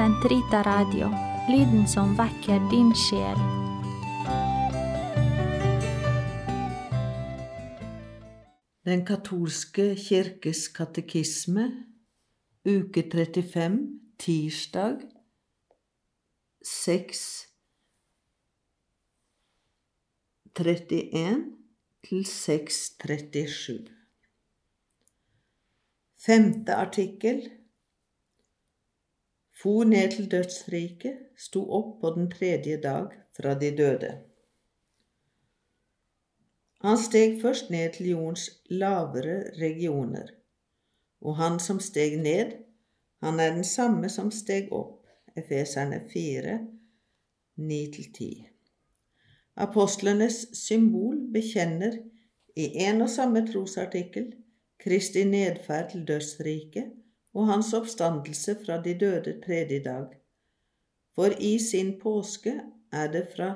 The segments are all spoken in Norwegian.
Sentrita Radio, lyden som vekker din sjel. Den katolske kirkes katekisme, uke 35, tirsdag, 6, 31 til 637. Femte artikkel For ned til dødsriket, sto opp på den tredje dag fra de døde. Han steg først ned til jordens lavere regioner, og han som steg ned, han er den samme som steg opp, Efeserne 4, 9-10. Apostlenes symbol bekjenner i en og samme trosartikkel Kristi nedferd til dødsriket og hans oppstandelse fra de døde tredje dag. For i sin påske er det fra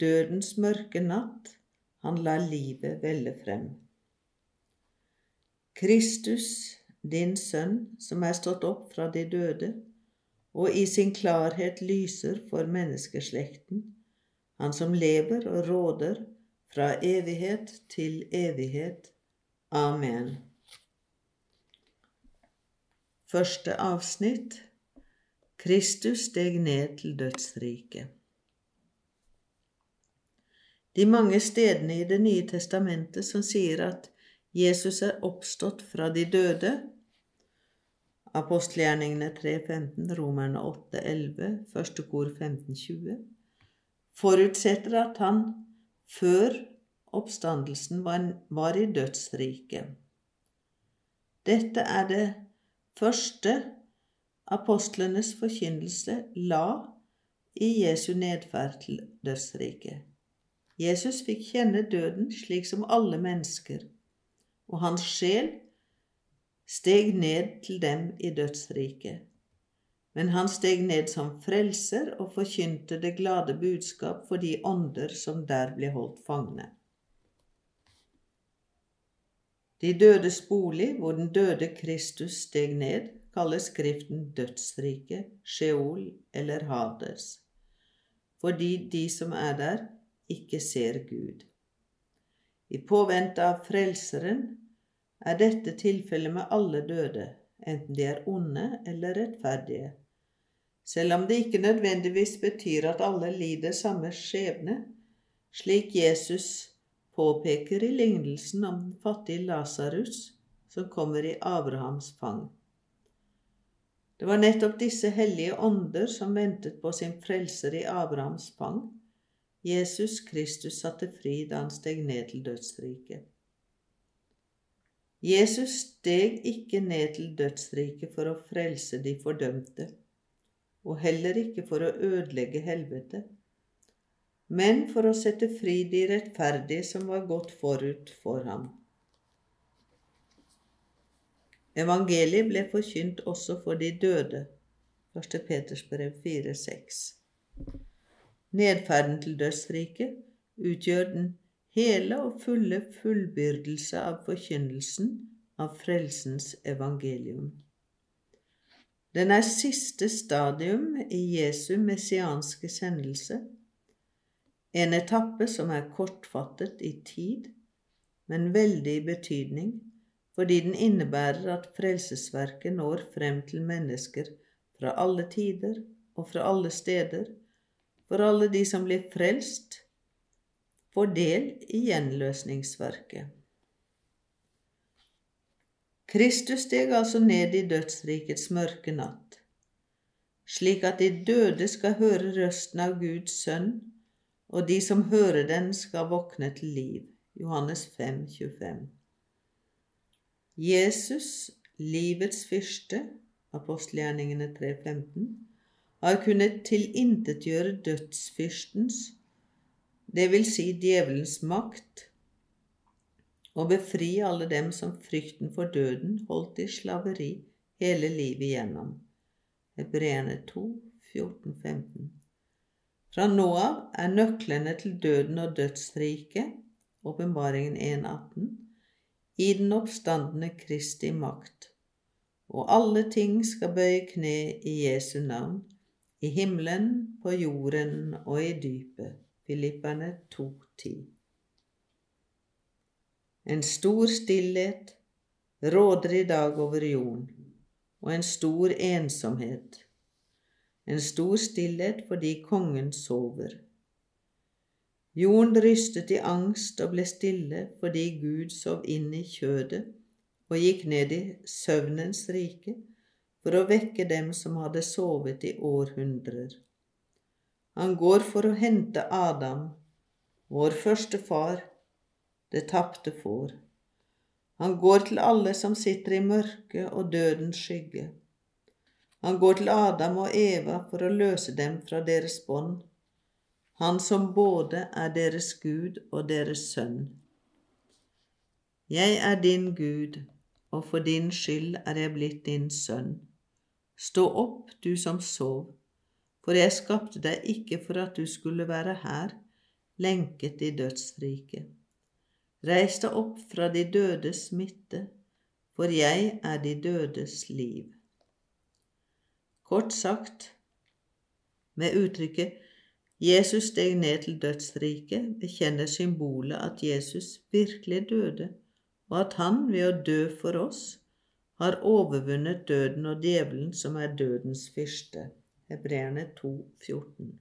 dødens mørke natt han lar livet velle frem. Kristus, din sønn, som er stått opp fra de døde, og i sin klarhet lyser for menneskeslekten, han som lever og råder fra evighet til evighet. Amen. Første avsnitt Kristus steg ned til dødsriket. De mange stedene i Det nye testamentet som sier at Jesus er oppstått fra de døde, apostelgjerningene 3.15, romerne 8.11, første kor 15.20, forutsetter at han før oppstandelsen var i dødsriket. Dette er det første apostlenes forkynnelse la i Jesu nedferd til dødsriket. Jesus fikk kjenne døden slik som alle mennesker, og hans sjel steg ned til dem i dødsriket. Men han steg ned som frelser og forkynte det glade budskap for de ånder som der ble holdt fangne. De dødes bolig, hvor den døde Kristus steg ned, kalles Skriften dødsriket, Sheol eller Hades, fordi de som er der, ikke ser Gud. I påvente av Frelseren er dette tilfellet med alle døde, enten de er onde eller rettferdige, selv om det ikke nødvendigvis betyr at alle lider samme skjebne, slik Jesus påpeker i lignelsen om den fattige Lasarus som kommer i Abrahams fang. Det var nettopp disse hellige ånder som ventet på sin frelser i Abrahams fang. Jesus Kristus satte fri da han steg ned til dødsriket. Jesus steg ikke ned til dødsriket for å frelse de fordømte, og heller ikke for å ødelegge helvete men for å sette fri de rettferdige som var gått forut for ham. Evangeliet ble forkynt også for de døde. 1. Peters brev 4,6. Nedferden til dødsriket utgjør den hele og fulle fullbyrdelse av forkynnelsen av frelsens evangelium. Den er siste stadium i Jesu messianske sendelse en etappe som er kortfattet i tid, men veldig i betydning, fordi den innebærer at frelsesverket når frem til mennesker fra alle tider og fra alle steder, for alle de som blir frelst, får del i gjenløsningsverket. Kristus steg altså ned i dødsrikets mørke natt, slik at de døde skal høre røsten av Guds sønn og de som hører den, skal våkne til liv. Johannes 5, 25. Jesus, livets fyrste, apostelgjerningene 3, 15, har kunnet tilintetgjøre dødsfyrstens, det vil si djevelens makt, og befri alle dem som frykten for døden holdt i slaveri hele livet igjennom. Hebreerne 2, 14, 15. Fra nå av er nøklene til døden og dødsriket, åpenbaringen 1.18, i den oppstandende Kristi makt, og alle ting skal bøye kne i Jesu navn, i himmelen, på jorden og i dypet. Filipperne 2,10. En stor stillhet råder i dag over jorden, og en stor ensomhet. En stor stillhet fordi kongen sover. Jorden rystet i angst og ble stille fordi Gud sov inn i kjødet og gikk ned i søvnens rike for å vekke dem som hadde sovet i århundrer. Han går for å hente Adam, vår første far, det tapte får. Han går til alle som sitter i mørket og dødens skygge. Han går til Adam og Eva for å løse dem fra deres bånd han som både er deres Gud og deres sønn. Jeg er din Gud, og for din skyld er jeg blitt din sønn. Stå opp, du som sov, for jeg skapte deg ikke for at du skulle være her, lenket i dødsriket. Reis deg opp fra de dødes midte, for jeg er de dødes liv. Kort sagt, med uttrykket Jesus steg ned til dødsriket, bekjenner symbolet at Jesus virkelig døde, og at han ved å dø for oss har overvunnet døden og djevelen, som er dødens fyrste. Hebreerne 2, 14.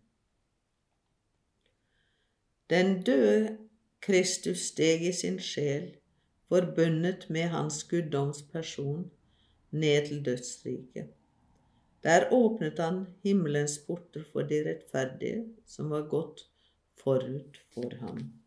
Den døde Kristus steg i sin sjel, forbundet med hans guddomsperson, ned til dødsriket. Der åpnet han himmelens porter for de rettferdige som var gått forut for ham.